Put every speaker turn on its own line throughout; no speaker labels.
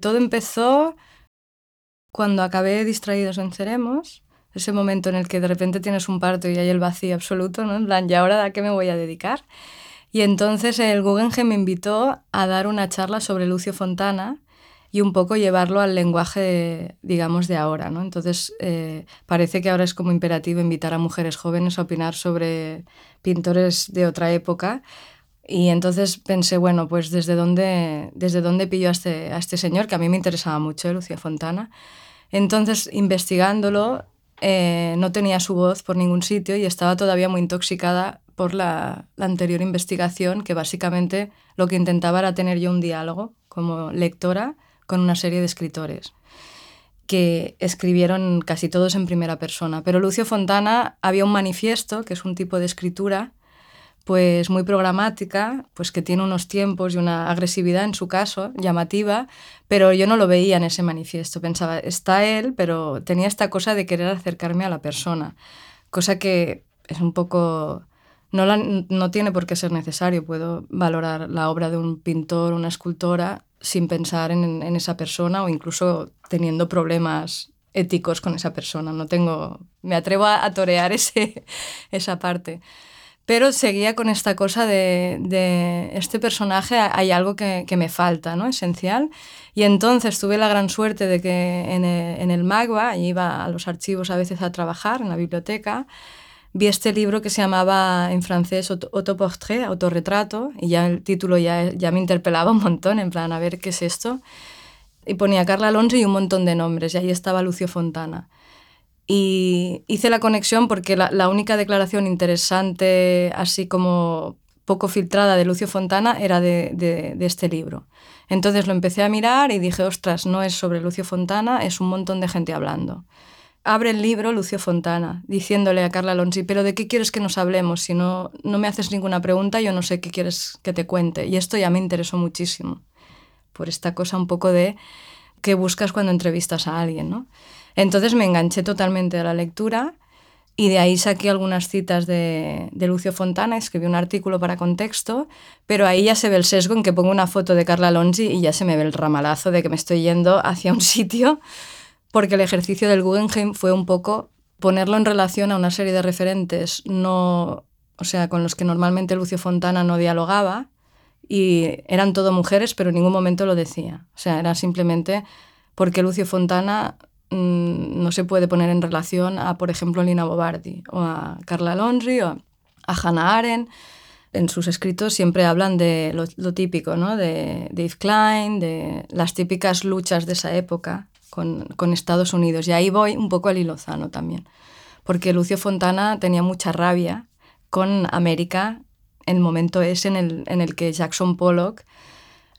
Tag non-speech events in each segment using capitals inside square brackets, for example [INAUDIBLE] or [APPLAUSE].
Todo empezó cuando acabé Distraídos Venceremos, ese momento en el que de repente tienes un parto y hay el vacío absoluto, ¿no? En plan, ¿y ahora a qué me voy a dedicar? Y entonces el Guggenheim me invitó a dar una charla sobre Lucio Fontana y un poco llevarlo al lenguaje, digamos, de ahora. ¿no? Entonces, eh, parece que ahora es como imperativo invitar a mujeres jóvenes a opinar sobre pintores de otra época. Y entonces pensé, bueno, pues desde dónde, desde dónde pilló a este, a este señor, que a mí me interesaba mucho, ¿eh? Lucía Fontana. Entonces, investigándolo, eh, no tenía su voz por ningún sitio y estaba todavía muy intoxicada por la, anterior investigación, que básicamente lo que intentaba era tener yo un diálogo como lectora con una serie de escritores que escribieron casi todos en primera persona. Pero Lucio Fontana había un manifiesto, que es un tipo de escritura pues muy programática, pues que tiene unos tiempos y una agresividad en su caso, llamativa, pero yo no lo veía en ese manifiesto. Pensaba, está él, pero tenía esta cosa de querer acercarme a la persona, cosa que es un poco... No, no tiene por qué ser necesario, puedo valorar la obra de un pintor, una escultora, sin pensar en, esa persona o incluso teniendo problemas éticos con esa persona. No tengo, me atrevo a, torear ese, [LAUGHS] esa parte. Pero seguía con esta cosa de, este personaje, hay algo que, me falta, ¿no? Esencial. Y entonces tuve la gran suerte de que en el, en el MAGBA, iba a los archivos a veces a trabajar, en la biblioteca, vi este libro que se llamaba en francés Autoportrait, autorretrato, y ya el título ya, ya me interpelaba un montón, en plan, a ver qué es esto. Y ponía Carla Alonso y un montón de nombres, y ahí estaba Lucio Fontana. Y hice la conexión porque la, única declaración interesante, así como poco filtrada de Lucio Fontana, era de, de, este libro. Entonces lo empecé a mirar y dije, ostras, no es sobre Lucio Fontana, es un montón de gente hablando abre el libro Lucio Fontana, diciéndole a Carla Alonso, pero ¿de qué quieres que nos hablemos? Si no, no me haces ninguna pregunta, yo no sé qué quieres que te cuente. Y esto ya me interesó muchísimo, por esta cosa un poco de qué buscas cuando entrevistas a alguien, ¿no? Entonces me enganché totalmente a la lectura y de ahí saqué algunas citas de, Lucio Fontana, escribí un artículo para contexto, pero ahí ya se ve el sesgo en que pongo una foto de Carla Alonso y ya se me ve el ramalazo de que me estoy yendo hacia un [LAUGHS] sitio porque el ejercicio del Guggenheim fue un poco ponerlo en relación a una serie de referentes no, o sea, con los que normalmente Lucio Fontana no dialogaba y eran todo mujeres, pero en ningún momento lo decía. O sea, era simplemente porque Lucio Fontana mmm, no se puede poner en relación a, por ejemplo, Lina Bobardi o a Carla Lonry o a, Hannah Arendt. En sus escritos siempre hablan de lo, típico, ¿no? de, Yves Klein, de las típicas luchas de esa época con, con, Estados Unidos. Y ahí voy un poco al Lozano también, porque Lucio Fontana tenía mucha rabia con América en el momento ese en el, en el que Jackson Pollock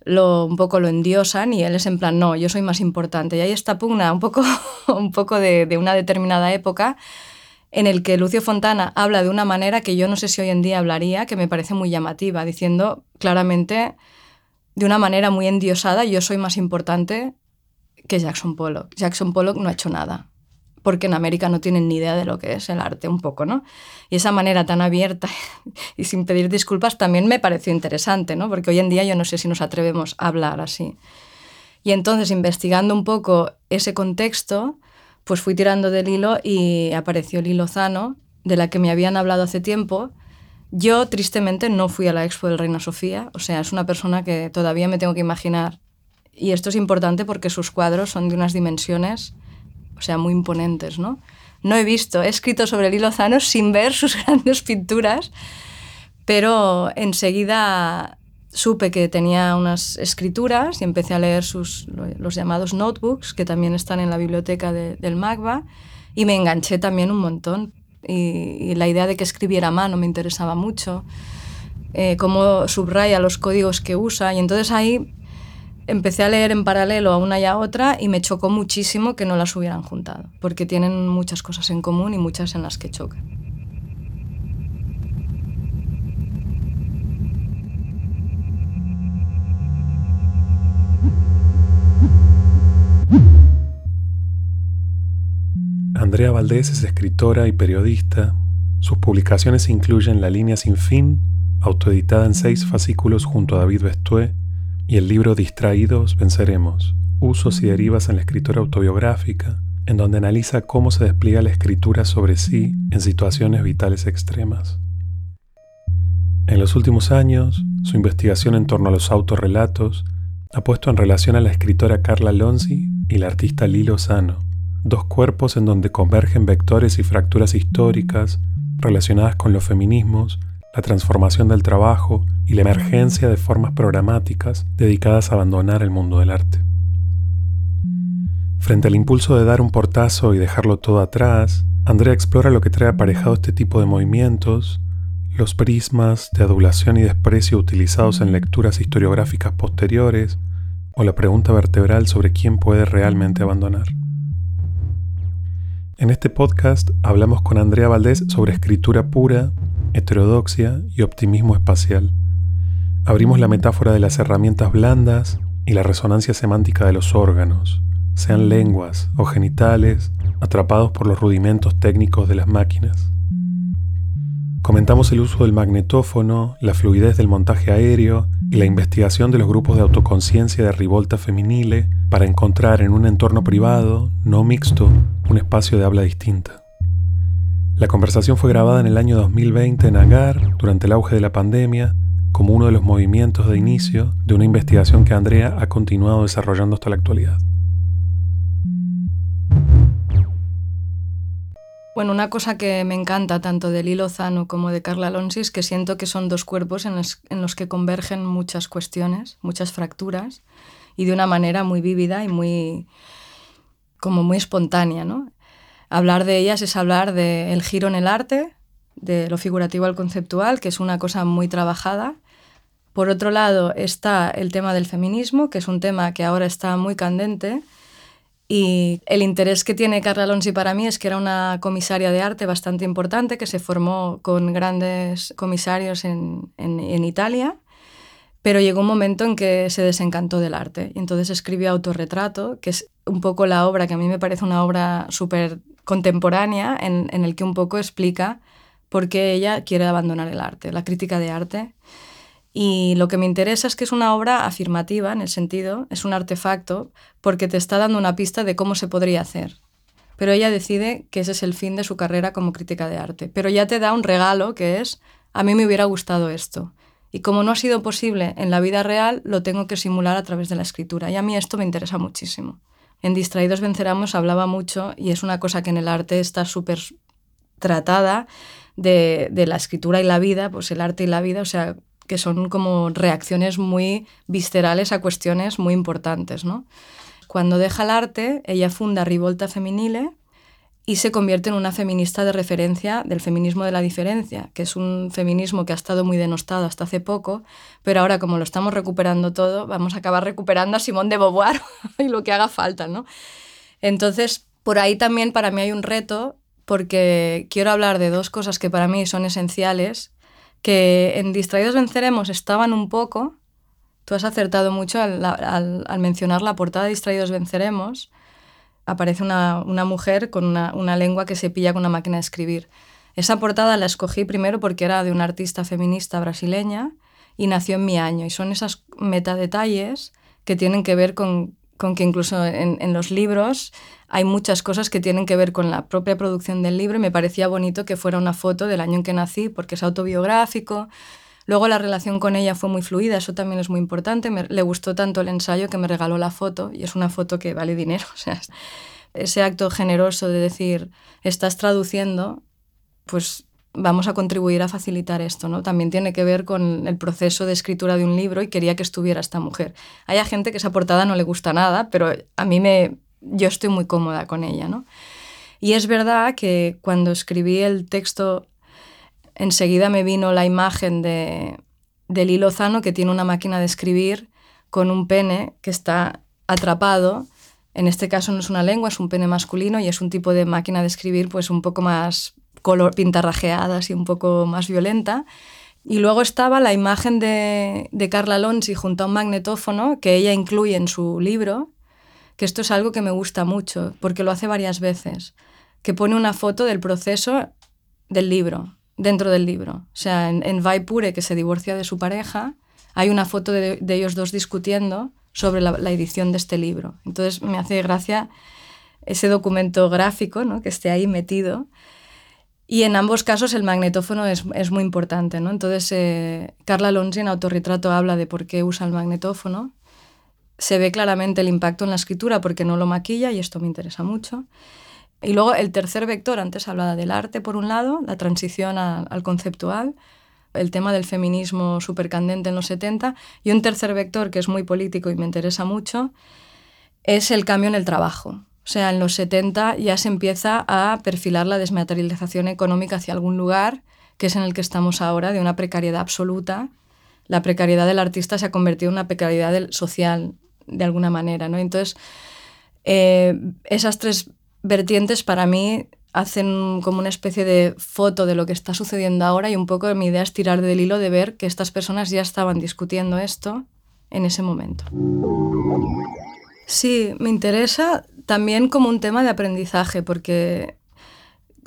lo, un poco lo endiosan y él es en plan, no, yo soy más importante. Y ahí está pugna un poco, [LAUGHS] un poco de, de una determinada época en el que Lucio Fontana habla de una manera que yo no sé si hoy en día hablaría, que me parece muy llamativa, diciendo claramente de una manera muy endiosada, yo soy más importante que Jackson Pollock. Jackson Pollock no ha hecho nada, porque en América no tienen ni idea de lo que es el arte un poco, ¿no? Y esa manera tan abierta [LAUGHS] y sin pedir disculpas también me pareció interesante, ¿no? Porque hoy en día yo no sé si nos atrevemos a hablar así. Y entonces, investigando un poco ese contexto, pues fui tirando del hilo y apareció Lilo Zano, de la que me habían hablado hace tiempo. Yo, tristemente, no fui a la expo del Reina Sofía, o sea, es una persona que todavía me tengo que imaginar y esto es importante porque sus cuadros son de unas dimensiones, o sea, muy imponentes, ¿no? No he visto, he escrito sobre Lilo Lozano sin ver [LAUGHS] sus grandes pinturas, pero enseguida supe que tenía unas escrituras y empecé a leer sus, los llamados notebooks, que también están en la biblioteca de, del MAGBA, y me enganché también un montón. Y, la idea de que escribiera mano me interesaba mucho, eh, cómo subraya los códigos que usa, y entonces ahí empecé a leer en paralelo a una y a otra y me chocó muchísimo que no las hubieran juntado, porque tienen muchas cosas en común y muchas en las que chocan.
Andrea Valdés es escritora y periodista. Sus publicaciones incluyen La línea sin fin, autoeditada en seis fascículos junto a David Bestué, y el libro Distraídos Venceremos, Usos y derivas en la escritura autobiográfica, en donde analiza cómo se despliega la escritura sobre sí en situaciones vitales extremas. En los últimos años, su investigación en torno a los autorrelatos ha puesto en relación a la escritora Carla Lonzi y la artista Lilo Sano, dos cuerpos en donde convergen vectores y fracturas históricas relacionadas con los feminismos, la transformación del trabajo y la emergencia de formas programáticas dedicadas a abandonar el mundo del arte. Frente al impulso de dar un portazo y dejarlo todo atrás, Andrea explora lo que trae aparejado este tipo de movimientos, los prismas de adulación y desprecio utilizados en lecturas historiográficas posteriores, o la pregunta vertebral sobre quién puede realmente abandonar. En este podcast hablamos con Andrea Valdés sobre escritura pura, heterodoxia y optimismo espacial. Abrimos la metáfora de las herramientas blandas y la resonancia semántica de los órganos, sean lenguas o genitales, atrapados por los rudimentos técnicos de las máquinas. Comentamos el uso del magnetófono, la fluidez del montaje aéreo y la investigación de los grupos de autoconciencia de rivolta femenile para encontrar en un entorno privado, no mixto, un espacio de habla distinta. La conversación fue grabada en el año 2020 en Agar, durante el auge de la pandemia, como uno de los movimientos de inicio de una investigación que Andrea ha continuado desarrollando hasta la actualidad.
Bueno, una cosa que me encanta tanto de Lilo Zano como de Carla Alonso es que siento que son dos cuerpos en los, que convergen muchas cuestiones, muchas fracturas, y de una manera muy vívida y muy, como muy espontánea. ¿no? Hablar de ellas es hablar del giro en el arte, de lo figurativo al conceptual, que es una cosa muy trabajada. Por otro lado está el tema del feminismo, que es un tema que ahora está muy candente y el interés que tiene Carla Alonso para mí es que era una comisaria de arte bastante importante, que se formó con grandes comisarios en, en, Italia, pero llegó un momento en que se desencantó del arte. Y entonces escribió Autorretrato, que es un poco la obra que a mí me parece una obra súper contemporánea, en, en el que un poco explica por qué ella quiere abandonar el arte, la crítica de arte. Y lo que me interesa es que es una obra afirmativa en el sentido, es un artefacto, porque te está dando una pista de cómo se podría hacer. Pero ella decide que ese es el fin de su carrera como crítica de arte. Pero ya te da un regalo que es, a mí me hubiera gustado esto. Y como no ha sido posible en la vida real, lo tengo que simular a través de la escritura. Y a mí esto me interesa muchísimo. En Distraídos Venceramos hablaba mucho, y es una cosa que en el arte está súper tratada, de, de, la escritura y la vida, pues el arte y la vida, o sea, que son como reacciones muy viscerales a cuestiones muy importantes. ¿no? Cuando deja el arte, ella funda Rivolta Feminile y se convierte en una feminista de referencia del feminismo de la diferencia, que es un feminismo que ha estado muy denostado hasta hace poco, pero ahora como lo estamos recuperando todo, vamos a acabar recuperando a Simone de Beauvoir [LAUGHS] y lo que haga falta. ¿no? Entonces, por ahí también para mí hay un reto porque quiero hablar de dos cosas que para mí son esenciales que en Distraídos Venceremos estaban un poco, tú has acertado mucho al, mencionar la portada Distraídos Venceremos, aparece una, mujer con una, lengua que se pilla con una máquina de escribir. Esa portada la escogí primero porque era de una artista feminista brasileña y nació en mi año. Y son esos metadetalles que tienen que ver con, que incluso en, en, los libros hay muchas cosas que tienen que ver con la propia producción del libro me parecía bonito que fuera una foto del año en que nací porque es autobiográfico. Luego la relación con ella fue muy fluida, eso también es muy importante. Me, le gustó tanto el ensayo que me regaló la foto y es una foto que vale dinero. [LAUGHS] O ese acto generoso de decir, estás traduciendo, pues vamos a contribuir a facilitar esto, ¿no? También tiene que ver con el proceso de escritura de un libro y quería que estuviera esta mujer. Hay gente que esa portada no le gusta nada, pero a mí me, yo estoy muy cómoda con ella, ¿no? Y es verdad que cuando escribí el texto, enseguida me vino la imagen de, de Lilo Zano, que tiene una máquina de escribir con un pene que está atrapado. En este caso no es una lengua, es un pene masculino y es un tipo de máquina de escribir pues un poco más color, pintarrajeada, y un poco más violenta. Y luego estaba la imagen de, de Carla Lonzi junto a un magnetófono que ella incluye en su libro, que esto es algo que me gusta mucho, porque lo hace varias veces, que pone una foto del proceso del libro, dentro del libro. O sea, en, en Vaipure, que se divorcia de su pareja, hay una foto de, ellos dos discutiendo sobre la, edición de este libro. Entonces me hace gracia ese documento gráfico ¿no? que esté ahí metido. Y en ambos casos el magnetófono es, es muy importante. ¿no? Entonces eh, Carla Alonso en Autorretrato habla de por qué usa el magnetófono. Se ve claramente el impacto en la escritura porque no lo maquilla y esto me interesa mucho. Y luego el tercer vector, antes hablaba del arte por un lado, la transición al conceptual, el tema del feminismo supercandente en los 70, y un tercer vector que es muy político y me interesa mucho, es el cambio en el trabajo. O sea, en los 70 ya se empieza a perfilar la desmaterialización económica hacia algún lugar, que es en el que estamos ahora, de una precariedad absoluta. La precariedad del artista se ha convertido en una precariedad social, de alguna manera. ¿no? Entonces, eh, esas tres vertientes para mí hacen como una especie de foto de lo que está sucediendo ahora y un poco mi idea es tirar del hilo de ver que estas personas ya estaban discutiendo esto en ese momento. Sí, me interesa también como un tema de aprendizaje, porque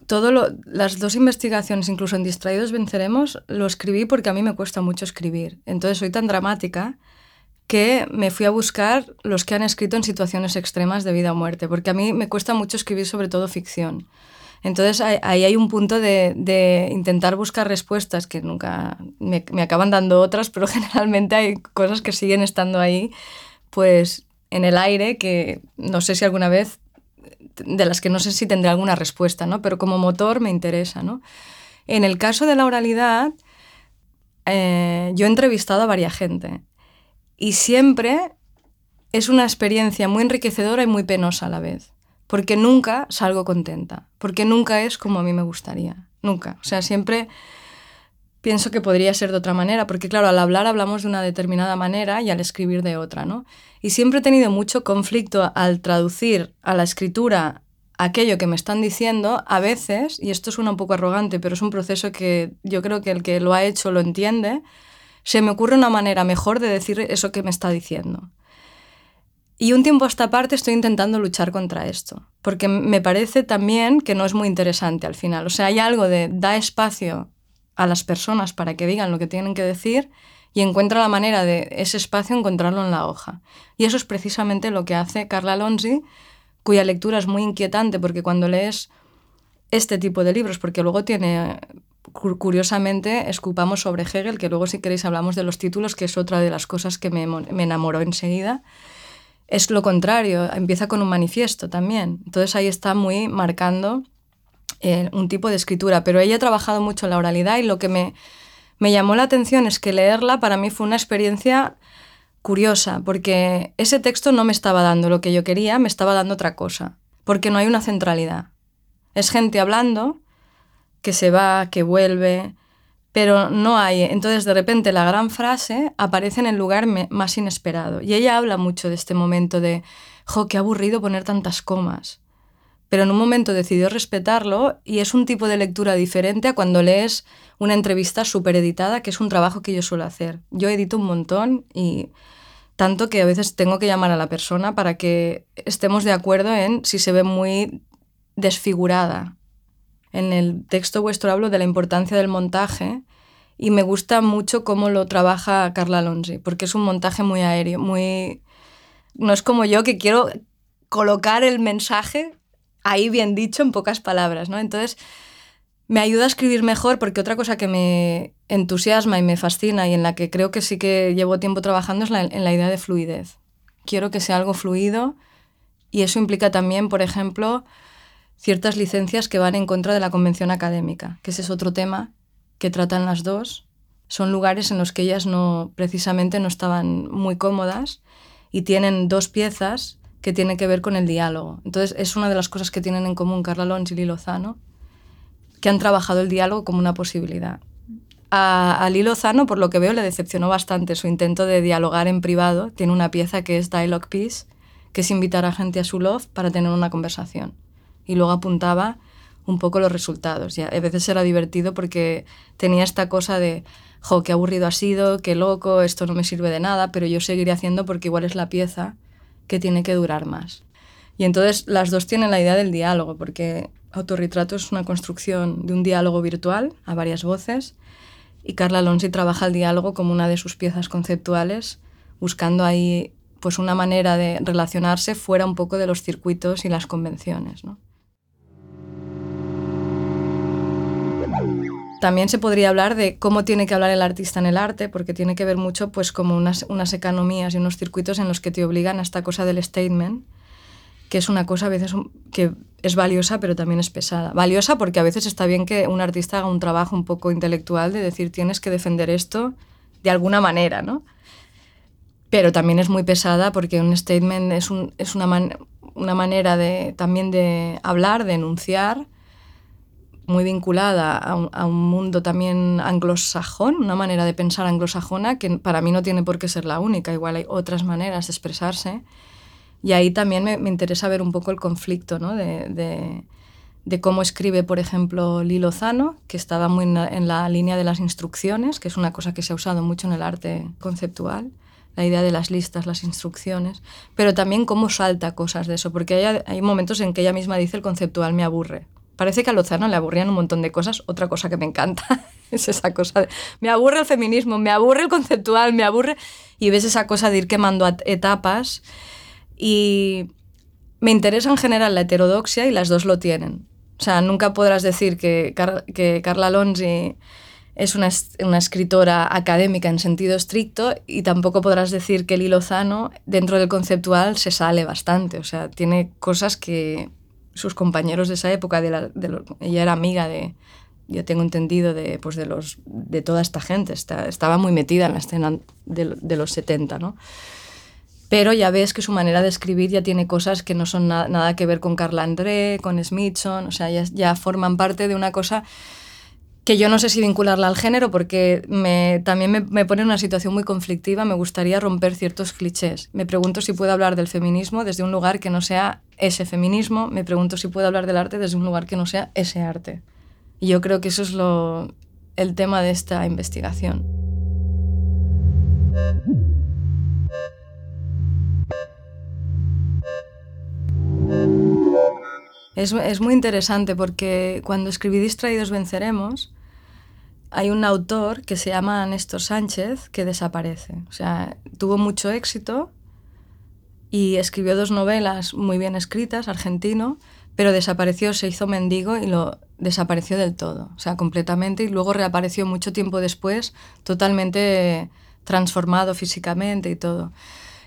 todo las dos investigaciones, incluso en Distraídos Venceremos, lo escribí porque a mí me cuesta mucho escribir. Entonces soy tan dramática que me fui a buscar los que han escrito en situaciones extremas de vida o muerte, porque a mí me cuesta mucho escribir sobre todo ficción. Entonces ahí hay un punto de, intentar buscar respuestas que nunca me, me, acaban dando otras, pero [LAUGHS] generalmente hay cosas que siguen estando ahí, pues en el aire, que no sé si alguna vez, de las que no sé si tendré alguna respuesta, ¿no? pero como motor me interesa. ¿no? En el caso de la oralidad, eh, yo he entrevistado a varias gente y siempre es una experiencia muy enriquecedora y muy penosa a la vez, porque nunca salgo contenta, porque nunca es como a mí me gustaría, nunca. O sea, siempre pienso que podría ser de otra manera, porque claro, al hablar hablamos de una determinada manera y al escribir de otra, ¿no? Y siempre he tenido mucho conflicto al traducir a la escritura aquello que me están diciendo, a veces, y esto suena un poco arrogante, pero es un proceso que yo creo que el que lo ha hecho lo entiende, se me ocurre una manera mejor de decir eso que me está diciendo. Y un tiempo a esta parte estoy intentando luchar contra esto, porque me parece también que no es muy interesante al final. O sea, hay algo de da espacio a las personas para que digan lo que tienen que decir y encuentra la manera de ese espacio encontrarlo en la hoja. Y eso es precisamente lo que hace Carla Alonso, cuya lectura es muy inquietante porque cuando lees este tipo de libros, porque luego tiene curiosamente, escupamos sobre Hegel, que luego si queréis hablamos de los títulos, que es otra de las cosas que me, me enamoró enseguida. Es lo contrario, empieza con un manifiesto también. Entonces ahí está muy marcando un tipo de escritura, pero ella ha trabajado mucho en la oralidad y lo que me, me llamó la atención es que leerla para mí fue una experiencia curiosa, porque ese texto no me estaba dando lo que yo quería, me estaba dando otra cosa, porque no hay una centralidad. Es gente hablando que se va, que vuelve, pero no hay. Entonces, de repente, la gran frase aparece en el lugar más inesperado. Y ella habla mucho de este momento de, jo, qué aburrido poner tantas comas. Pero en un momento decidió respetarlo y es un tipo de lectura diferente a cuando lees una entrevista súper editada, que es un trabajo que yo suelo hacer. Yo edito un montón y tanto que a veces tengo que llamar a la persona para que estemos de acuerdo en si se ve muy desfigurada en el texto vuestro hablo de la importancia del montaje y me gusta mucho cómo lo trabaja Carla Alonso, porque es un montaje muy aéreo, muy... No es como yo que quiero colocar el mensaje ahí bien dicho en pocas palabras, ¿no? Entonces me ayuda a escribir mejor porque otra cosa que me entusiasma y me fascina y en la que creo que sí que llevo tiempo trabajando es en la idea de fluidez. Quiero que sea algo fluido y eso implica también, por ejemplo, ciertas licencias que van en contra de la convención académica, que ese es otro tema que tratan las dos. Son lugares en los que ellas no precisamente no estaban muy cómodas y tienen dos piezas que tienen que ver con el diálogo. Entonces es una de las cosas que tienen en común Carla Lons y Lilozano, que han trabajado el diálogo como una posibilidad. A, a Lilozano, por lo que veo, le decepcionó bastante su intento de dialogar en privado. Tiene una pieza que es Dialogue Piece, que es invitar a gente a su love para tener una conversación y luego apuntaba un poco los resultados. Y a veces era divertido porque tenía esta cosa de, jo, qué aburrido ha sido, qué loco, esto no me sirve de nada, pero yo seguiré haciendo porque igual es la pieza que tiene que durar más. Y entonces las dos tienen la idea del diálogo, porque Autorretrato es una construcción de un diálogo virtual a varias voces, y Carla Alonso trabaja el diálogo como una de sus piezas conceptuales, buscando ahí pues una manera de relacionarse fuera un poco de los circuitos y las convenciones. También se podría hablar de cómo tiene que hablar el artista en el arte, porque tiene que ver mucho pues como unas, unas economías y unos circuitos en los que te obligan a esta cosa del statement, que es una cosa a veces que es valiosa pero también es pesada. Valiosa porque a veces está bien que un artista haga un trabajo un poco intelectual de decir tienes que defender esto de alguna manera, ¿no? pero también es muy pesada porque un statement es, un, es una, una, manera de, también de hablar, de enunciar, muy vinculada a un, a un, mundo también anglosajón, una manera de pensar anglosajona que para mí no tiene por qué ser la única, igual hay otras maneras de expresarse. Y ahí también me, me interesa ver un poco el conflicto ¿no? de, de, de, cómo escribe, por ejemplo, Lilo Zano, que estaba muy en la, en la línea de las instrucciones, que es una cosa que se ha usado mucho en el arte conceptual la idea de las listas, las instrucciones, pero también cómo salta cosas de eso, porque hay, hay momentos en que ella misma dice el conceptual me aburre. Parece que a Lozano le aburrían un montón de cosas. Otra cosa que me encanta [LAUGHS] es esa cosa de, me aburre el feminismo, me aburre el conceptual, me aburre... Y ves esa cosa de ir quemando etapas y me interesa en general la heterodoxia y las dos lo tienen. O sea, nunca podrás decir que, que Carla Lonzi es una, una, escritora académica en sentido estricto y tampoco podrás decir que Lilo Zano dentro del conceptual se sale bastante. O sea, tiene cosas que sus compañeros de esa época, de, la, de lo, ella era amiga de, yo tengo entendido, de, pues de, los, de toda esta gente, está, estaba muy metida en la escena de, los 70, ¿no? Pero ya ves que su manera de escribir ya tiene cosas que no son na, nada que ver con Carla André, con Smithson, o sea, ya, ya forman parte de una cosa que yo no sé si vincularla al género porque me, también me, me, pone en una situación muy conflictiva, me gustaría romper ciertos clichés. Me pregunto si puedo hablar del feminismo desde un lugar que no sea ese feminismo, me pregunto si puedo hablar del arte desde un lugar que no sea ese arte. Y yo creo que eso es lo, el tema de esta investigación. Es, es, muy interesante porque cuando escribí Distraídos Venceremos, hay un autor que se llama Néstor Sánchez que desaparece. O sea, tuvo mucho éxito y escribió dos novelas muy bien escritas, argentino, pero desapareció, se hizo mendigo y lo desapareció del todo, o sea, completamente, y luego reapareció mucho tiempo después, totalmente transformado físicamente y todo.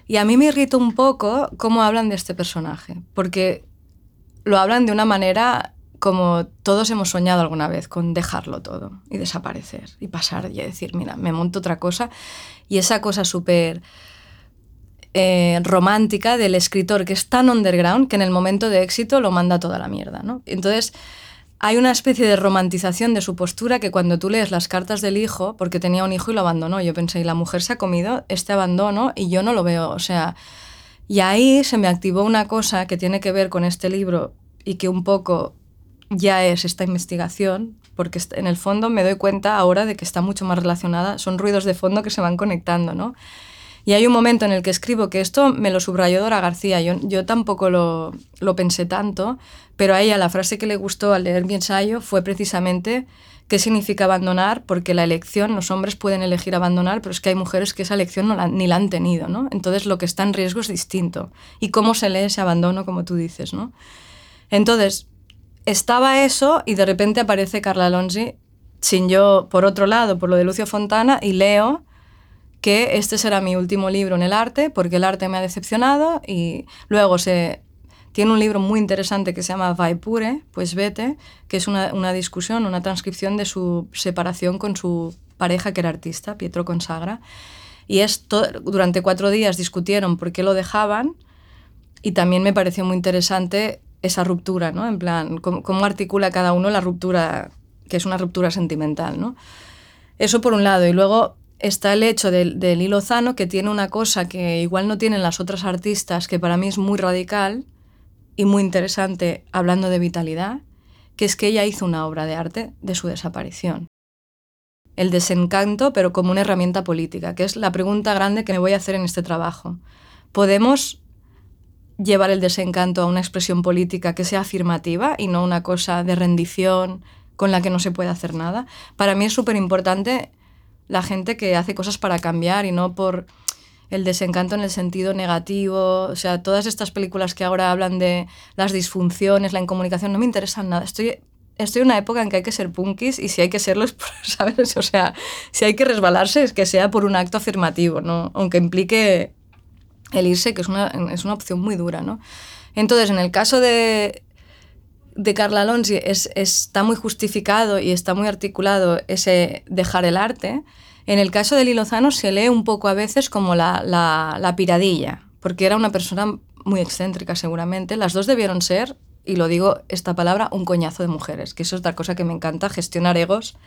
Y a mí me irrita un poco cómo hablan de este personaje, porque lo hablan de una manera como todos hemos soñado alguna vez con dejarlo todo y desaparecer y pasar y decir, mira, me monto otra cosa. Y esa cosa súper eh, romántica del escritor que es tan underground que en el momento de éxito lo manda toda la mierda. ¿no? Entonces, hay una especie de romantización de su postura que cuando tú lees las cartas del hijo, porque tenía un hijo y lo abandonó, yo pensé, y la mujer se ha comido este abandono y yo no lo veo. O sea, y ahí se me activó una cosa que tiene que ver con este libro y que un poco ya es esta investigación, porque en el fondo me doy cuenta ahora de que está mucho más relacionada, son ruidos de fondo que se van conectando, ¿no? Y hay un momento en el que escribo que esto me lo subrayó Dora García, yo, yo tampoco lo, lo pensé tanto, pero a ella la frase que le gustó al leer mi ensayo fue precisamente qué significa abandonar, porque la elección, los hombres pueden elegir abandonar, pero es que hay mujeres que esa elección no ni la han tenido, ¿no? Entonces lo que está en riesgo es distinto. Y cómo se lee ese abandono, como tú dices, ¿no? Entonces, estaba eso y de repente aparece Carla Lonzi sin yo, por otro lado, por lo de Lucio Fontana, y leo que este será mi último libro en el arte, porque el arte me ha decepcionado, y luego se, tiene un libro muy interesante que se llama Vaipure, pues vete, que es una, una discusión, una transcripción de su separación con su pareja, que era artista, Pietro Consagra, y esto, durante cuatro días discutieron por qué lo dejaban, y también me pareció muy interesante esa ruptura, ¿no? En plan, cómo, articula cada uno la ruptura, que es una ruptura sentimental, ¿no? Eso por un lado. Y luego está el hecho del, del hilo que tiene una cosa que igual no tienen las otras artistas, que para mí es muy radical y muy interesante hablando de vitalidad, que es que ella hizo una obra de arte de su desaparición. El desencanto, pero como una herramienta política, que es la pregunta grande que me voy a hacer en este trabajo. ¿Podemos llevar el desencanto a una expresión política que sea afirmativa y no una cosa de rendición con la que no se puede hacer nada. Para mí es súper importante la gente que hace cosas para cambiar y no por el desencanto en el sentido negativo, o sea, todas estas películas que ahora hablan de las disfunciones, la incomunicación, no me interesan nada. Estoy, estoy en una época en que hay que ser punkis y si hay que serlo, [LAUGHS] ¿sabes? O sea, si hay que resbalarse, es que sea por un acto afirmativo, ¿no? Aunque implique el irse, que es una, es una opción muy dura, ¿no? Entonces, en el caso de, de Carla Alonso es, está muy justificado y está muy articulado ese dejar el arte. En el caso de Lilozano se lee un poco a veces como la, la, la piradilla, porque era una persona muy excéntrica seguramente. Las dos debieron ser, y lo digo esta palabra, un coñazo de mujeres, que eso es otra cosa que me encanta, gestionar egos,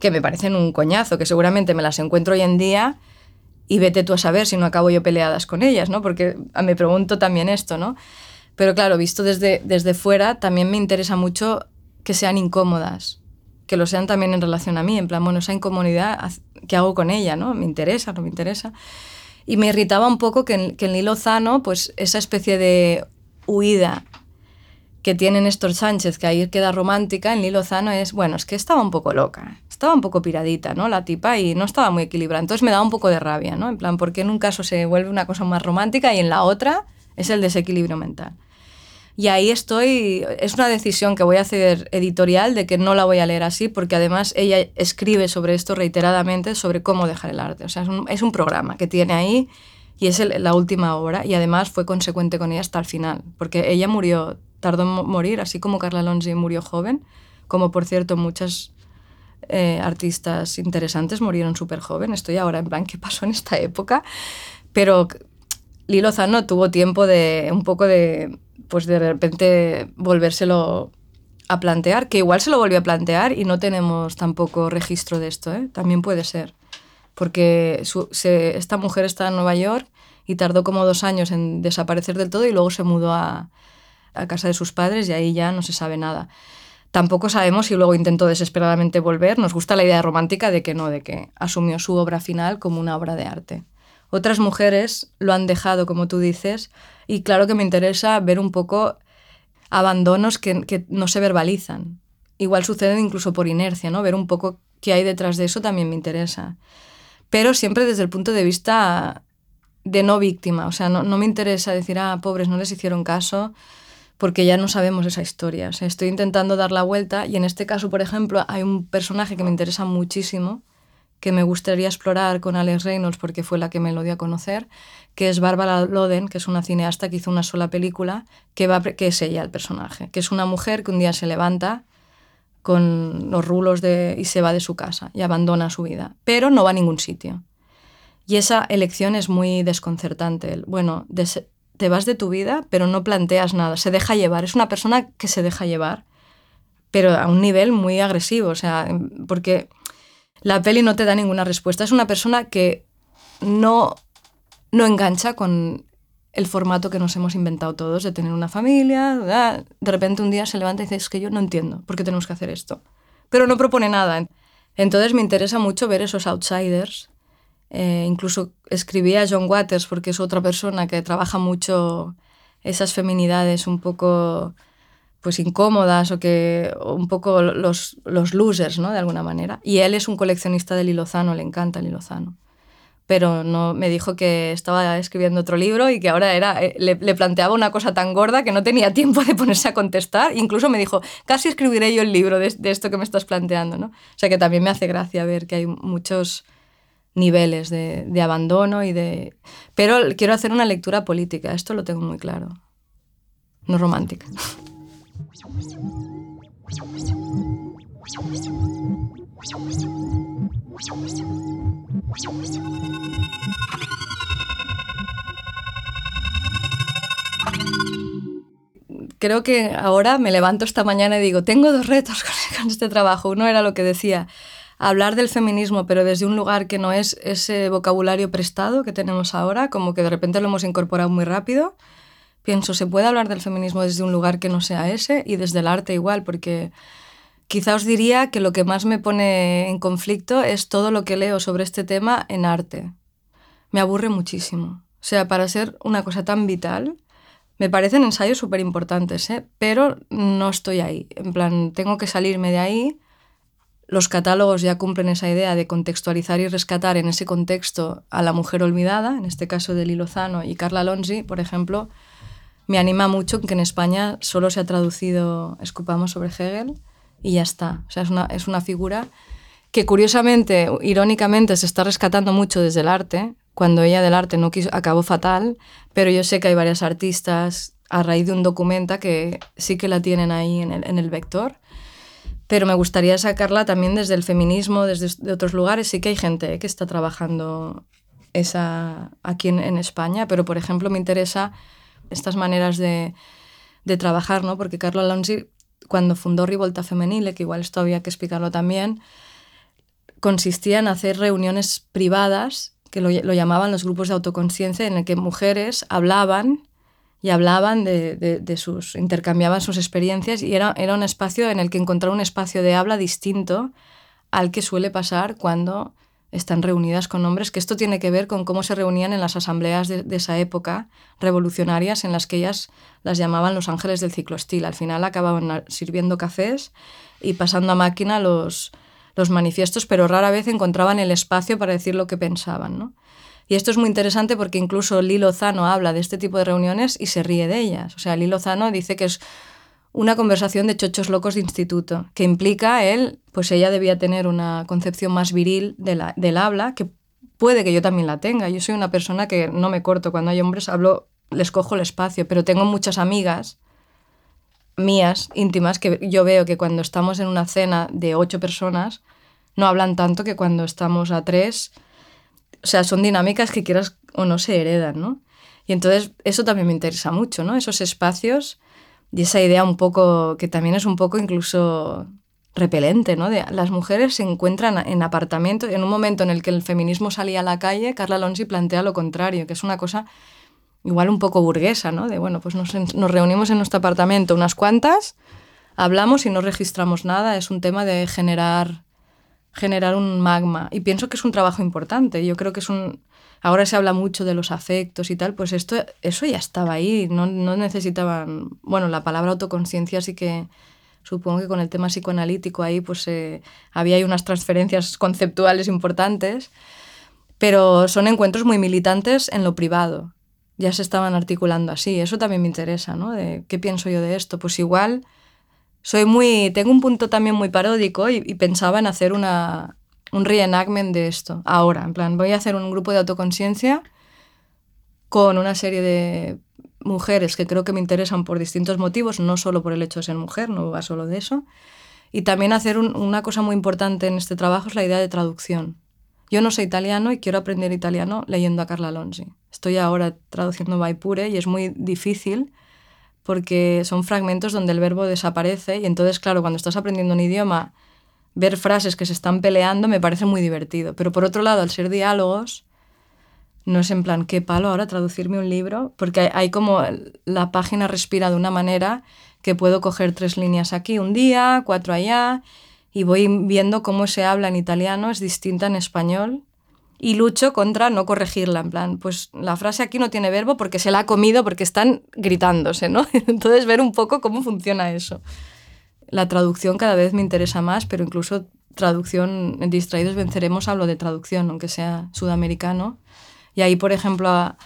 que me parecen un coñazo, que seguramente me las encuentro hoy en día y vete tú a saber si no acabo yo peleadas con ellas, ¿no? Porque me pregunto también esto, ¿no? Pero claro, visto desde, desde fuera, también me interesa mucho que sean incómodas, que lo sean también en relación a mí, en plan, bueno, esa incomodidad, ¿qué hago con ella? ¿no? ¿Me interesa? ¿No me interesa? Y me irritaba un poco que en, que en Lilo Zano, pues esa especie de huida que tiene Néstor Sánchez, que ahí queda romántica, en Lilo Zano es, bueno, es que estaba un poco loca, estaba un poco piradita, ¿no? La tipa y no estaba muy equilibrada. Entonces me daba un poco de rabia, ¿no? En plan, porque en un caso se vuelve una cosa más romántica y en la otra es el desequilibrio mental. Y ahí estoy, es una decisión que voy a hacer editorial de que no la voy a leer así, porque además ella escribe sobre esto reiteradamente, sobre cómo dejar el arte. O sea, es un, programa que tiene ahí y es la última obra y además fue consecuente con ella hasta el final, porque ella murió, tardó en morir, así como Carla Alonso murió joven, como por cierto muchas eh, artistas interesantes murieron súper joven. Estoy ahora en plan, ¿qué pasó en esta época? Pero Lilo Zano tuvo tiempo de un poco de pues de repente volvérselo a plantear, que igual se lo volvió a plantear y no tenemos tampoco registro de esto, ¿eh? también puede ser, porque esta mujer está en Nueva York y tardó como dos años en desaparecer del todo y luego se mudó a, a casa de sus padres y ahí ya no se sabe nada. Tampoco sabemos si luego intentó desesperadamente volver. Nos gusta la idea romántica de que no, de que asumió su obra final como una obra de arte. Otras mujeres lo han dejado, como tú dices, y claro que me interesa ver un poco abandonos que, no se verbalizan. Igual suceden incluso por inercia, ¿no? Ver un poco qué hay detrás de eso también me interesa. Pero siempre desde el punto de vista de no víctima. O sea, no, me interesa decir, ah, pobres, no les hicieron caso, porque ya no sabemos esa historia. Estoy intentando dar la vuelta y en este caso, por ejemplo, hay un personaje que me interesa muchísimo, que me gustaría explorar con Alex Reynolds porque fue la que me lo dio a conocer, que es Bárbara Loden, que es una cineasta que hizo una sola película, que, va, que es ella el personaje, que es una mujer que un día se levanta con los rulos de, y se va de su casa y abandona su vida, pero no va a ningún sitio. Y esa elección es muy desconcertante. Bueno, te vas de tu vida, pero no planteas nada, se deja llevar. Es una persona que se deja llevar, pero a un nivel muy agresivo, o sea, porque la peli no te da ninguna respuesta. Es una persona que no, no engancha con el formato que nos hemos inventado todos de tener una familia. De repente un día se levanta y dice, es que yo no entiendo por qué tenemos que hacer esto. Pero no propone nada. Entonces me interesa mucho ver esos outsiders. Eh, incluso escribí a John Waters porque es otra persona que trabaja mucho esas feminidades un poco pues incómodas o que un poco los, los losers, ¿no? De alguna manera. Y él es un coleccionista del Lilozano, le encanta el. Pero no, me dijo que estaba escribiendo otro libro y que ahora era, eh, le, le, planteaba una cosa tan gorda que no tenía tiempo de ponerse a contestar. Incluso me dijo, casi escribiré yo el libro de, de esto que me estás planteando, ¿no? O sea que también me hace gracia ver que hay muchos niveles de, abandono y de... Pero quiero hacer una lectura política, esto lo tengo muy claro, no romántica. Creo que ahora me levanto esta mañana y digo, tengo dos retos con [LAUGHS] este trabajo. Uno era lo que decía, hablar del feminismo, pero desde un lugar que no es ese vocabulario prestado que tenemos ahora, como que de repente lo hemos incorporado muy rápido pienso, se puede hablar del feminismo desde un lugar que no sea ese y desde el arte igual, porque quizá os diría que lo que más me pone en conflicto es todo lo que leo sobre este tema en arte. Me aburre muchísimo. O sea, para ser una cosa tan vital, me parecen ensayos súper importantes, ¿eh? pero no estoy ahí. En plan, tengo que salirme de ahí, los catálogos ya cumplen esa idea de contextualizar y rescatar en ese contexto a la mujer olvidada, en este caso de Lozano y Carla Lonzi, por ejemplo, me anima mucho que en España solo se ha traducido Escupamos sobre Hegel y ya está. O sea, es una, es una figura que curiosamente, irónicamente, se está rescatando mucho desde el arte, cuando ella del arte no acabó fatal, pero yo sé que hay varias artistas a raíz de un documenta que sí que la tienen ahí en el, en el vector pero me gustaría sacarla también desde el feminismo, desde otros lugares. Sí que hay gente que está trabajando esa aquí en, España, pero por ejemplo me interesa estas maneras de, de trabajar, ¿no? porque Carlo Alonso, cuando fundó Rivolta Femenile, que igual esto había que explicarlo también, consistía en hacer reuniones privadas, que lo, lo llamaban los grupos de autoconciencia, en el que mujeres hablaban y hablaban de, de, sus, intercambiaban sus experiencias y era, era un espacio en el que encontrar un espacio de habla distinto al que suele pasar cuando están reunidas con hombres, que esto tiene que ver con cómo se reunían en las asambleas de, de, esa época revolucionarias en las que ellas las llamaban los ángeles del ciclostil. Al final acababan sirviendo cafés y pasando a máquina los, los manifiestos, pero rara vez encontraban el espacio para decir lo que pensaban. ¿no? Y esto es muy interesante porque incluso Lilo Zano habla de este tipo de reuniones y se ríe de ellas. O sea, Lilo Zano dice que es una conversación de chochos locos de instituto, que implica él, pues ella debía tener una concepción más viril del habla, que puede que yo también la tenga. Yo soy una persona que no me corto, cuando hay hombres hablo, les cojo el espacio, pero tengo muchas amigas mías, íntimas, que yo veo que cuando estamos en una cena de ocho personas, no hablan tanto que cuando estamos a tres o sea, son dinámicas que quieras o no se heredan, ¿no? Y entonces eso también me interesa mucho, ¿no? Esos espacios y esa idea un poco, que también es un poco incluso repelente, ¿no? De, las mujeres se encuentran en apartamentos, en un momento en el que el feminismo salía a la calle, Carla Alonso plantea lo contrario, que es una cosa igual un poco burguesa, ¿no? De, bueno, pues nos, nos reunimos en nuestro apartamento unas cuantas, hablamos y no registramos nada, es un tema de generar generar un magma. Y pienso que es un trabajo importante. Yo creo que es un... Ahora se habla mucho de los afectos y tal, pues esto, eso ya estaba ahí, no, no necesitaban... Bueno, la palabra autoconciencia sí que supongo que con el tema psicoanalítico ahí pues eh, había ahí unas transferencias conceptuales importantes, pero son encuentros muy militantes en lo privado. Ya se estaban articulando así, eso también me interesa, ¿no? De, ¿Qué pienso yo de esto? Pues igual soy muy, tengo un punto también muy paródico y, pensaba en hacer una, un reenactment de esto ahora. En plan, voy a hacer un grupo de autoconciencia con una serie de mujeres que creo que me interesan por distintos motivos, no solo por el hecho de ser mujer, no va solo de eso. Y también hacer una cosa muy importante en este trabajo es la idea de traducción. Yo no sé italiano y quiero aprender italiano leyendo a Carla Lonzi. Estoy ahora traduciendo Vaipure y es muy difícil porque son fragmentos donde el verbo desaparece y entonces, claro, cuando estás aprendiendo un idioma, ver frases que se están peleando me parece muy divertido. Pero por otro lado, al ser diálogos, no es en plan, qué palo ahora traducirme un libro, porque hay, como la página respira de una manera que puedo coger tres líneas aquí un día, cuatro allá, y voy viendo cómo se habla en italiano, es distinta en español, y lucho contra no corregirla, en plan, pues la frase aquí no tiene verbo porque se la ha comido, porque están gritándose, ¿no? [LAUGHS] Entonces ver un poco cómo funciona eso. La traducción cada vez me interesa más, pero incluso traducción Distraídos Venceremos hablo de traducción, aunque sea sudamericano. Y ahí, por ejemplo,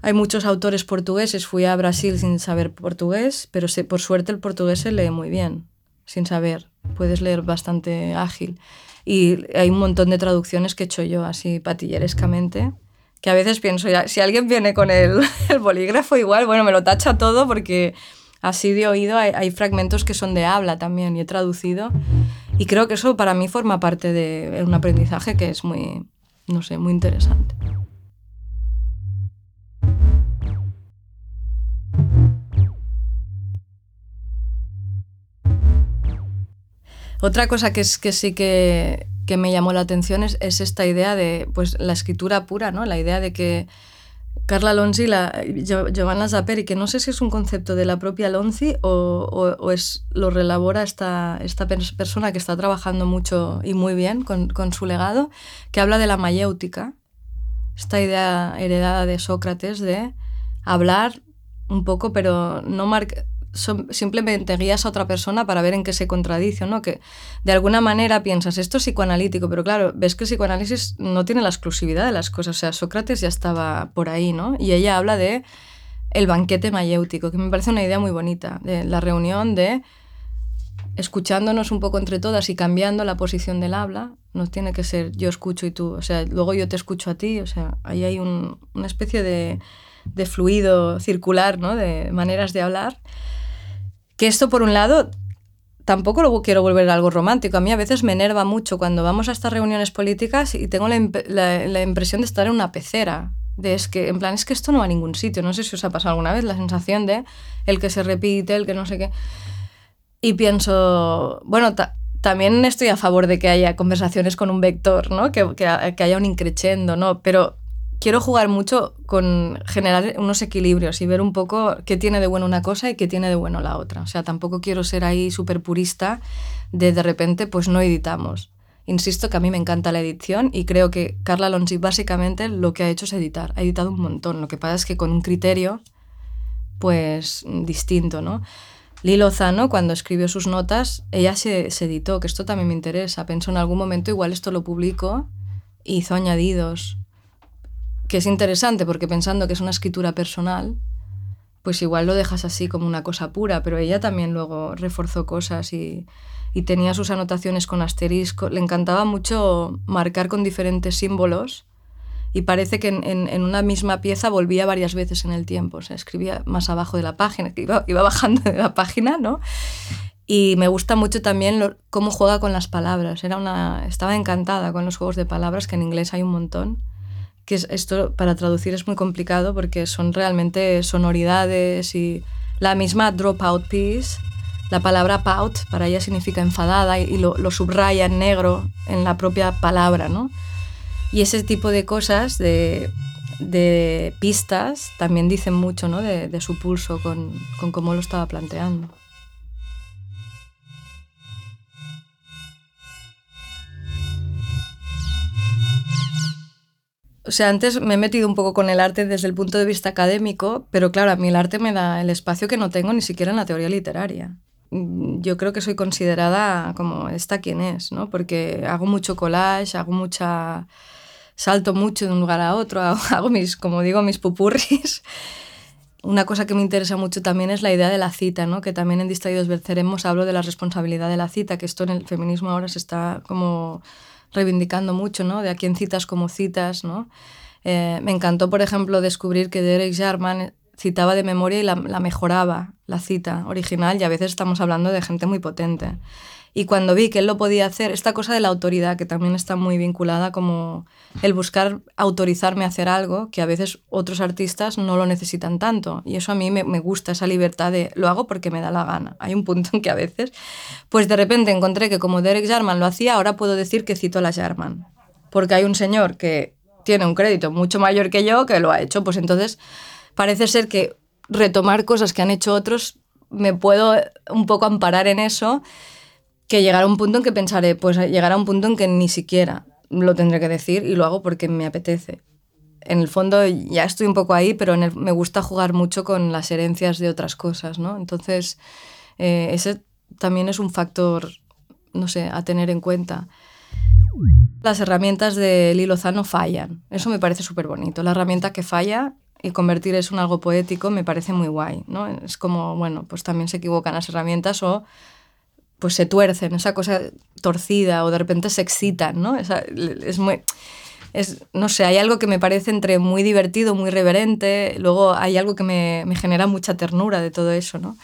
hay muchos autores portugueses. Fui a Brasil sin saber portugués, pero por suerte el portugués se lee muy bien, sin saber. Puedes leer bastante ágil. Y hay un montón de traducciones que he hecho yo así patillerescamente, que a veces pienso, ya, si alguien viene con el, [LAUGHS] el, bolígrafo igual, bueno, me lo tacha todo porque así de oído hay, hay, fragmentos que son de habla también y he traducido. Y creo que eso para mí forma parte de un aprendizaje que es muy, no sé, muy interesante. Otra cosa que, es, que sí que, que me llamó la atención es, es, esta idea de pues, la escritura pura, ¿no? la idea de que Carla Lonzi, la, Giovanna Zaperi, que no sé si es un concepto de la propia Lonzi o, o, o es, lo relabora esta, esta persona que está trabajando mucho y muy bien con, con su legado, que habla de la mayéutica, esta idea heredada de Sócrates de hablar un poco, pero no marcar simplemente guías a otra persona para ver en qué se contradice, ¿no? Que de alguna manera piensas, esto es psicoanalítico, pero claro, ves que el psicoanálisis no tiene la exclusividad de las cosas, o sea, Sócrates ya estaba por ahí, ¿no? Y ella habla de el banquete mayéutico, que me parece una idea muy bonita, de la reunión de escuchándonos un poco entre todas y cambiando la posición del habla, no tiene que ser yo escucho y tú, o sea, luego yo te escucho a ti, o sea, ahí hay una especie de, de, fluido circular, ¿no? De maneras de hablar. Que esto, por un lado, tampoco lo quiero volver algo romántico. A mí a veces me enerva mucho cuando vamos a estas reuniones políticas y tengo la, la impresión de estar en una pecera, de es que, en plan, es que esto no va a ningún sitio. No sé si os ha pasado alguna vez la sensación de el que se repite, el que no sé qué. Y pienso, bueno, también estoy a favor de que haya conversaciones con un vector, ¿no? Que, que, haya un increchendo, ¿no? Pero quiero jugar mucho con generar unos equilibrios y ver un poco qué tiene de bueno una cosa y qué tiene de bueno la otra. O sea, tampoco quiero ser ahí súper purista de de repente pues no editamos. Insisto que a mí me encanta la edición y creo que Carla Alonso básicamente lo que ha hecho es editar. Ha editado un montón. Lo que pasa es que con un criterio pues distinto, ¿no? Lilo Lozano, cuando escribió sus notas, ella se, editó, que esto también me interesa. Pensó en algún momento, igual esto lo publico, hizo añadidos, que es interesante porque pensando que es una escritura personal, pues igual lo dejas así como una cosa pura, pero ella también luego reforzó cosas y, tenía sus anotaciones con asterisco. Le encantaba mucho marcar con diferentes símbolos y parece que en, una misma pieza volvía varias veces en el tiempo. O sea, escribía más abajo de la página, iba, [LAUGHS] bajando de la página, ¿no? Y me gusta mucho también cómo juega con las palabras. Era una, estaba encantada con los juegos de palabras, que en inglés hay un montón. Que esto para traducir es muy complicado porque son realmente sonoridades y la misma dropout piece. La palabra pout para ella significa enfadada y, lo, lo subraya en negro en la propia palabra, ¿no? Y ese tipo de cosas, de, de pistas, también dicen mucho ¿no? de, de, su pulso con, con cómo lo estaba planteando. O sea, antes me he metido un poco con el arte desde el punto de vista académico, pero claro, a mí el arte me da el espacio que no tengo ni siquiera en la teoría literaria. Yo creo que soy considerada como esta quien es, ¿no? Porque hago mucho collage, hago mucha salto mucho de un lugar a otro, [LAUGHS] hago mis, como digo, mis pupurris. Una cosa que me interesa mucho también es la idea de la cita, ¿no? que también en Distraídos Venceremos hablo de la responsabilidad de la cita, que esto en el feminismo ahora se está como reivindicando mucho, ¿no? de a quién citas como citas. ¿no? Eh, me encantó, por ejemplo, descubrir que Derek Jarman citaba de memoria y la mejoraba, la cita original, y a veces estamos hablando de gente muy potente. Y cuando vi que él lo podía hacer, esta cosa de la autoridad, que también está muy vinculada como el buscar autorizarme a hacer algo, que a veces otros artistas no lo necesitan tanto. Y eso a mí me, me gusta, esa libertad de lo hago porque me da la gana. Hay un punto en que a veces, pues de repente encontré que como Derek Jarman lo hacía, ahora puedo decir que cito a la Jarman. Porque hay un señor que tiene un crédito mucho mayor que yo que lo ha hecho, pues entonces parece ser que retomar cosas que han hecho otros, me puedo un poco amparar en eso que llegará un punto en que pensaré, pues llegará un punto en que ni siquiera lo tendré que decir y lo hago porque me apetece. En el fondo ya estoy un poco ahí, pero me gusta jugar mucho con las herencias de otras cosas, ¿no? Entonces, eh, ese también es un factor, no sé, a tener en cuenta. Las herramientas de Lilo Zano fallan. Eso me parece súper bonito. La herramienta que falla y convertir eso en algo poético me parece muy guay, ¿no? Es como, bueno, pues también se equivocan las herramientas o pues se tuercen, esa cosa torcida o de repente se excitan, ¿no? es muy... Es, no sé, hay algo que me parece entre muy divertido, muy reverente, luego hay algo que me, me genera mucha ternura de todo eso, ¿no?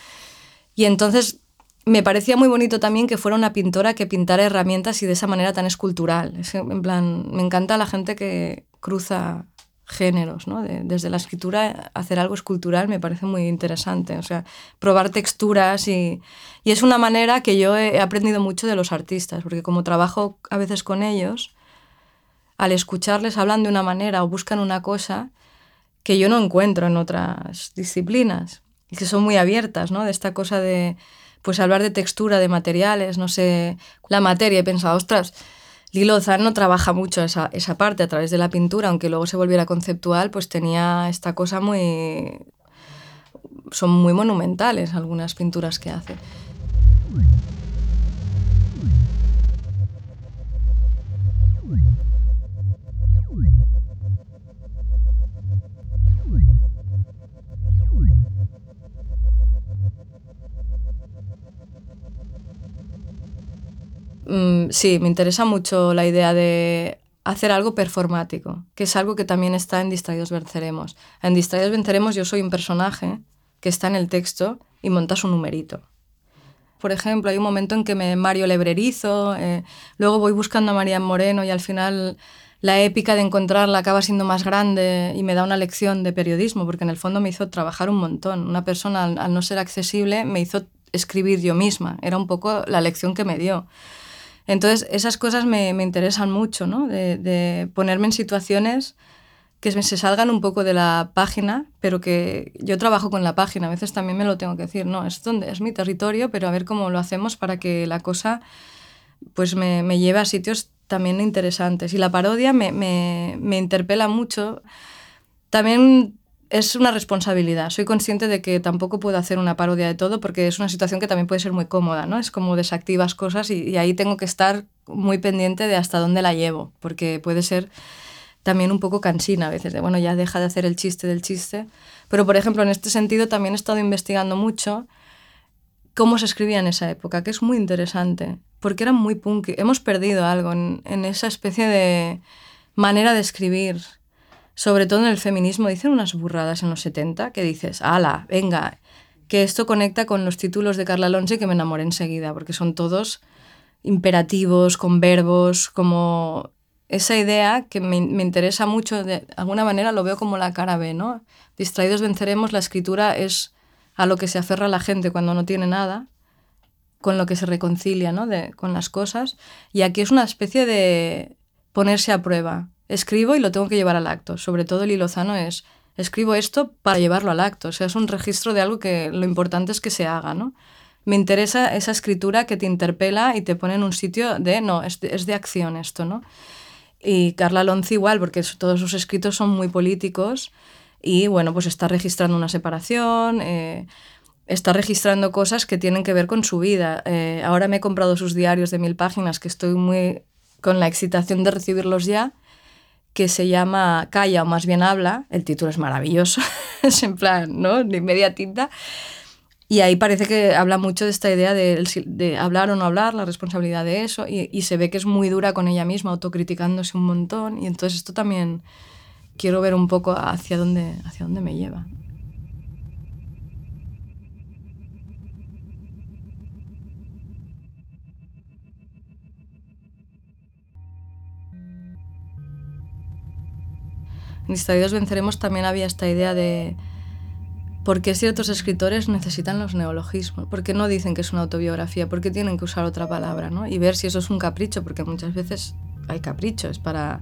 Y entonces me parecía muy bonito también que fuera una pintora que pintara herramientas y de esa manera tan escultural. Es, en plan, me encanta la gente que cruza géneros, ¿no? desde la escritura hacer algo escultural me parece muy interesante, o sea, probar texturas y, y, es una manera que yo he aprendido mucho de los artistas, porque como trabajo a veces con ellos, al escucharles hablan de una manera o buscan una cosa que yo no encuentro en otras disciplinas y que son muy abiertas, ¿no? De esta cosa de, pues hablar de textura, de materiales, no sé, la materia, he pensado, ostras, Lilo no trabaja mucho esa, esa parte a través de la pintura, aunque luego se volviera conceptual, pues tenía esta cosa muy son muy monumentales algunas pinturas que hace. Mm, sí, me interesa mucho la idea de hacer algo performático, que es algo que también está en Distraídos Venceremos. En Distraídos Venceremos yo soy un personaje que está en el texto y montas un numerito. Por ejemplo, hay un momento en que me Mario Lebrerizo, eh, luego voy buscando a María Moreno y al final la épica de encontrarla acaba siendo más grande y me da una lección de periodismo, porque en el fondo me hizo trabajar un montón. Una persona, al no ser accesible, me hizo escribir yo misma. Era un poco la lección que me dio. Entonces, esas cosas me, me interesan mucho, ¿no? De, de, ponerme en situaciones que se salgan un poco de la página, pero que yo trabajo con la página, a veces también me lo tengo que decir, no, es donde es mi territorio, pero a ver cómo lo hacemos para que la cosa pues me, me lleve a sitios también interesantes. Y la parodia me, me, me interpela mucho. También es una responsabilidad. Soy consciente de que tampoco puedo hacer una parodia de todo porque es una situación que también puede ser muy cómoda, ¿no? Es como desactivas cosas y, ahí tengo que estar muy pendiente de hasta dónde la llevo, porque puede ser también un poco cansina a veces, de bueno, ya deja de hacer el chiste del chiste. Pero, por ejemplo, en este sentido también he estado investigando mucho cómo se escribía en esa época, que es muy interesante, porque era muy punk. Hemos perdido algo en, en esa especie de manera de escribir sobre todo en el feminismo, dicen unas burradas en los 70 que dices, ala, venga, que esto conecta con los títulos de Carla Alonso y que me enamoré enseguida, porque son todos imperativos, con verbos, como esa idea que me, me, interesa mucho, de alguna manera lo veo como la cara B, ¿no? Distraídos venceremos, la escritura es a lo que se aferra la gente cuando no tiene nada, con lo que se reconcilia, ¿no? De, con las cosas. Y aquí es una especie de ponerse a prueba, escribo y lo tengo que llevar al acto. Sobre todo el hilozano es, escribo esto para llevarlo al acto. O sea, es un registro de algo que lo importante es que se haga, ¿no? Me interesa esa escritura que te interpela y te pone en un sitio de, no, es de, es de acción esto, ¿no? Y Carla Alonso igual, porque todos sus escritos son muy políticos y, bueno, pues está registrando una separación, eh, está registrando cosas que tienen que ver con su vida. Eh, ahora me he comprado sus diarios de mil páginas, que estoy muy con la excitación de recibirlos ya que se llama Calla o más bien habla, el título es maravilloso, [LAUGHS] es en plan, ¿no? De media tinta. Y ahí parece que habla mucho de esta idea de, de hablar o no hablar, la responsabilidad de eso, y, y, se ve que es muy dura con ella misma, autocriticándose un montón, y entonces esto también quiero ver un poco hacia dónde, hacia dónde me lleva. En Distraídos Venceremos también había esta idea de por qué ciertos escritores necesitan los neologismos, por qué no dicen que es una autobiografía, por qué tienen que usar otra palabra, ¿no? Y ver si eso es un capricho, porque muchas veces hay caprichos para...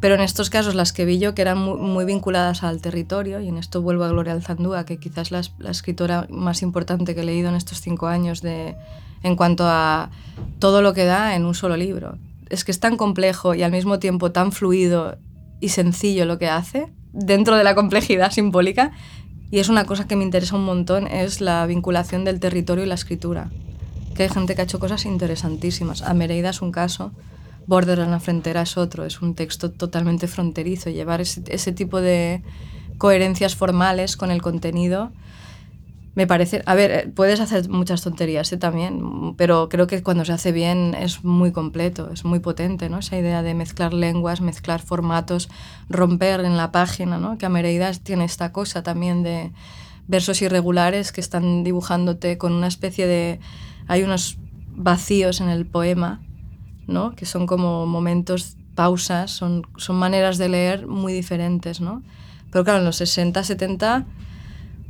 Pero en estos casos las que vi yo que eran muy, vinculadas al territorio, y en esto vuelvo a Gloria Alzandúa, que quizás la, la escritora más importante que he leído en estos cinco años de, en cuanto a todo lo que da en un solo libro. Es que es tan complejo y al mismo tiempo tan fluido y sencillo lo que hace, dentro de la complejidad simbólica, y es una cosa que me interesa un montón, es la vinculación del territorio y la escritura. Que hay gente que ha hecho cosas interesantísimas. A Mereida es un caso, Border en la frontera es otro, es un texto totalmente fronterizo. Llevar ese, ese tipo de coherencias formales con el contenido me parece, a ver, eh, puedes hacer muchas tonterías ¿eh? también, pero creo que cuando se hace bien es muy completo, es muy potente, ¿no? Esa idea de mezclar lenguas, mezclar formatos, romper en la página, ¿no? Que Amereida tiene esta cosa también de versos irregulares que están dibujándote con una especie de... Hay unos vacíos en el poema, ¿no? Que son como momentos, pausas, son, son maneras de leer muy diferentes, ¿no? Pero claro, en los 60, 70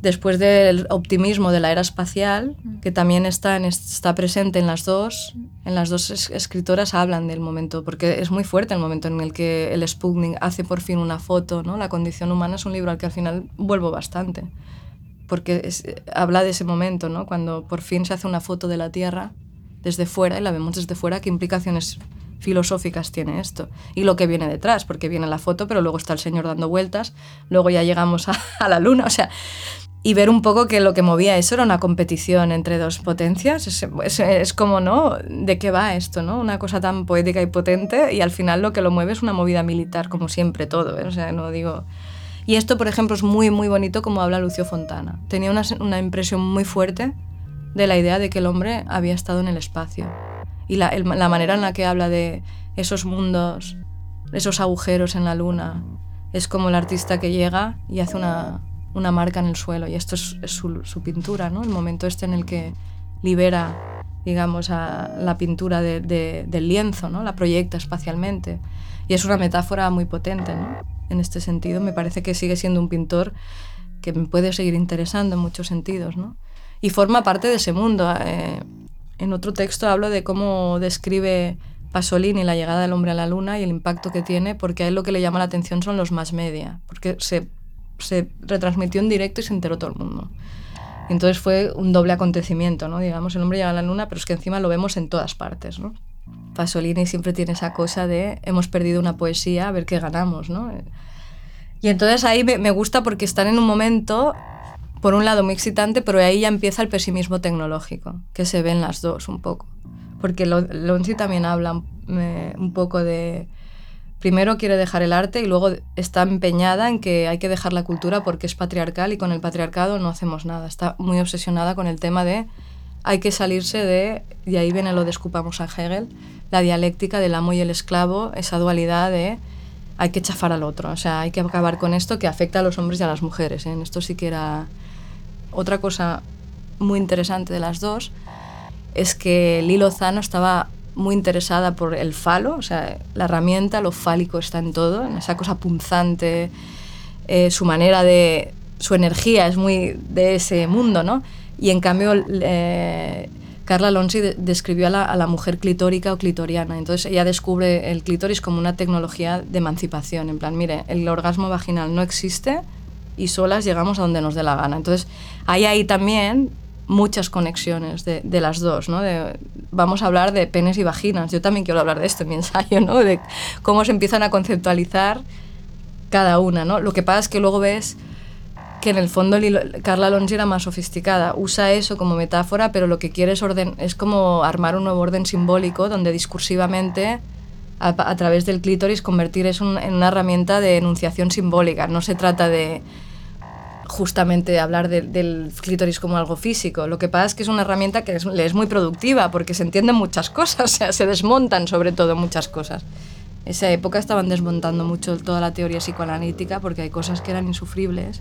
después del optimismo de la era espacial, mm. que también está, en, está presente en las dos, en las dos escritoras hablan del momento, porque es muy fuerte el momento en el que el Sputnik hace por fin una foto, ¿no? La condición humana es un libro al que al final vuelvo bastante, porque habla de ese momento, ¿no? Cuando por fin se hace una foto de la Tierra desde fuera y la vemos desde fuera, ¿qué implicaciones filosóficas tiene esto? Y lo que viene detrás, porque viene la foto, pero luego está el señor dando vueltas, luego ya llegamos a, a la luna, o sea, y ver un poco que lo que movía eso era una competición entre dos potencias. Es, como, ¿no? ¿De qué va esto, no? Una cosa tan poética y potente y al final lo que lo mueve es una movida militar, como siempre todo, ¿eh? O sea, no digo... Y esto, por ejemplo, es muy, muy bonito como habla Lucio Fontana. Tenía una, una impresión muy fuerte de la idea de que el hombre había estado en el espacio. Y la, la manera en la que habla de esos mundos, esos agujeros en la luna, es como el artista que llega y hace una, una marca en el suelo. Y esto es, su, pintura, ¿no? El momento este en el que libera, digamos, a la pintura de, de, del lienzo, ¿no? La proyecta espacialmente. Y es una metáfora muy potente, ¿no? En este sentido, me parece que sigue siendo un pintor que me puede seguir interesando en muchos sentidos, ¿no? Y forma parte de ese mundo. Eh, en otro texto hablo de cómo describe Pasolini la llegada del hombre a la luna y el impacto que tiene, porque a él lo que le llama la atención son los más media, porque se se retransmitió en directo y se enteró todo el mundo. entonces fue un doble acontecimiento, ¿no? Digamos, el hombre llega a la luna, pero es que encima lo vemos en todas partes, ¿no? Pasolini siempre tiene esa cosa de hemos perdido una poesía, a ver qué ganamos, ¿no? Y entonces ahí me, gusta porque están en un momento, por un lado, muy excitante, pero ahí ya empieza el pesimismo tecnológico, que se ven las dos un poco. Porque Lonzi también habla eh, un poco de primero quiere dejar el arte y luego está empeñada en que hay que dejar la cultura porque es patriarcal y con el patriarcado no hacemos nada. Está muy obsesionada con el tema de hay que salirse de, y ahí viene lo de escupamos a Hegel, la dialéctica del amo y el esclavo, esa dualidad de hay que chafar al otro, o sea, hay que acabar con esto que afecta a los hombres y a las mujeres. ¿eh? En esto sí que era otra cosa muy interesante de las dos, es que Lilo Zano estaba muy interesada por el falo, o sea, la herramienta, lo fálico está en todo, en esa cosa punzante, eh, su manera de, su energía es muy de ese mundo, ¿no? Y en cambio, eh, Carla Lonzi describió a la, a la, mujer clitórica o clitoriana, entonces ella descubre el clítoris como una tecnología de emancipación, en plan, mire, el orgasmo vaginal no existe y solas llegamos a donde nos dé la gana. Entonces, hay ahí también muchas conexiones de, las dos, ¿no? Vamos a hablar de penes y vaginas. Yo también quiero hablar de esto en mi ensayo, ¿no? De cómo se empiezan a conceptualizar cada una, ¿no? Lo que pasa es que luego ves que en el fondo Carla Longi era más sofisticada. Usa eso como metáfora, pero lo que quiere es, orden, es como armar un nuevo orden simbólico donde discursivamente, a, a través del clítoris, convertir eso en una herramienta de enunciación simbólica. No se trata de justamente hablar del clítoris como algo físico. Lo que pasa es que es una herramienta que le es muy productiva porque se entienden muchas cosas, [LAUGHS] o sea, se desmontan sobre todo muchas cosas. Esa época estaban desmontando mucho toda la teoría psicoanalítica porque hay cosas que eran insufribles.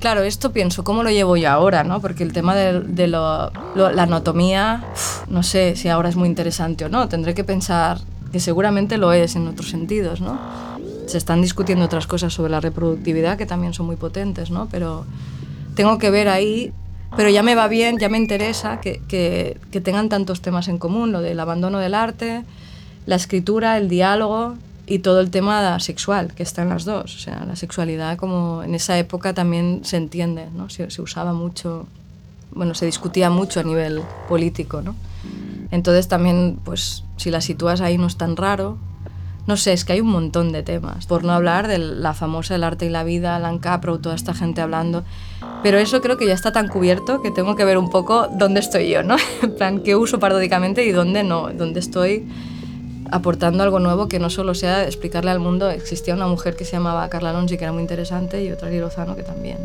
Claro, esto pienso, ¿cómo lo llevo yo ahora? ¿no? Porque el tema de, la anatomía, no sé si ahora es muy interesante o no. Tendré que pensar que seguramente lo es en otros sentidos, ¿no? Se están discutiendo otras cosas sobre la reproductividad que también son muy potentes, ¿no? Pero tengo que ver ahí, pero ya me va bien, ya me interesa que, que, que tengan tantos temas en común, lo del abandono del arte, la escritura, el diálogo y todo el tema sexual, que está en las dos. O sea, la sexualidad como en esa época también se entiende, ¿no? Se, se usaba mucho, bueno, se discutía mucho a nivel político, ¿no? Entonces también, pues, si la sitúas ahí no es tan raro, no sé, es que hay un montón de temas. Por no hablar de la famosa El arte y la vida, Alan Capro, toda esta gente hablando. Pero eso creo que ya está tan cubierto que tengo que ver un poco dónde estoy yo, ¿no? [LAUGHS] En plan, qué uso paródicamente y dónde no. Dónde estoy aportando algo nuevo que no solo sea explicarle al mundo. Existía una mujer que se llamaba Carla Longi, que era muy interesante, y otra Lozano, que también.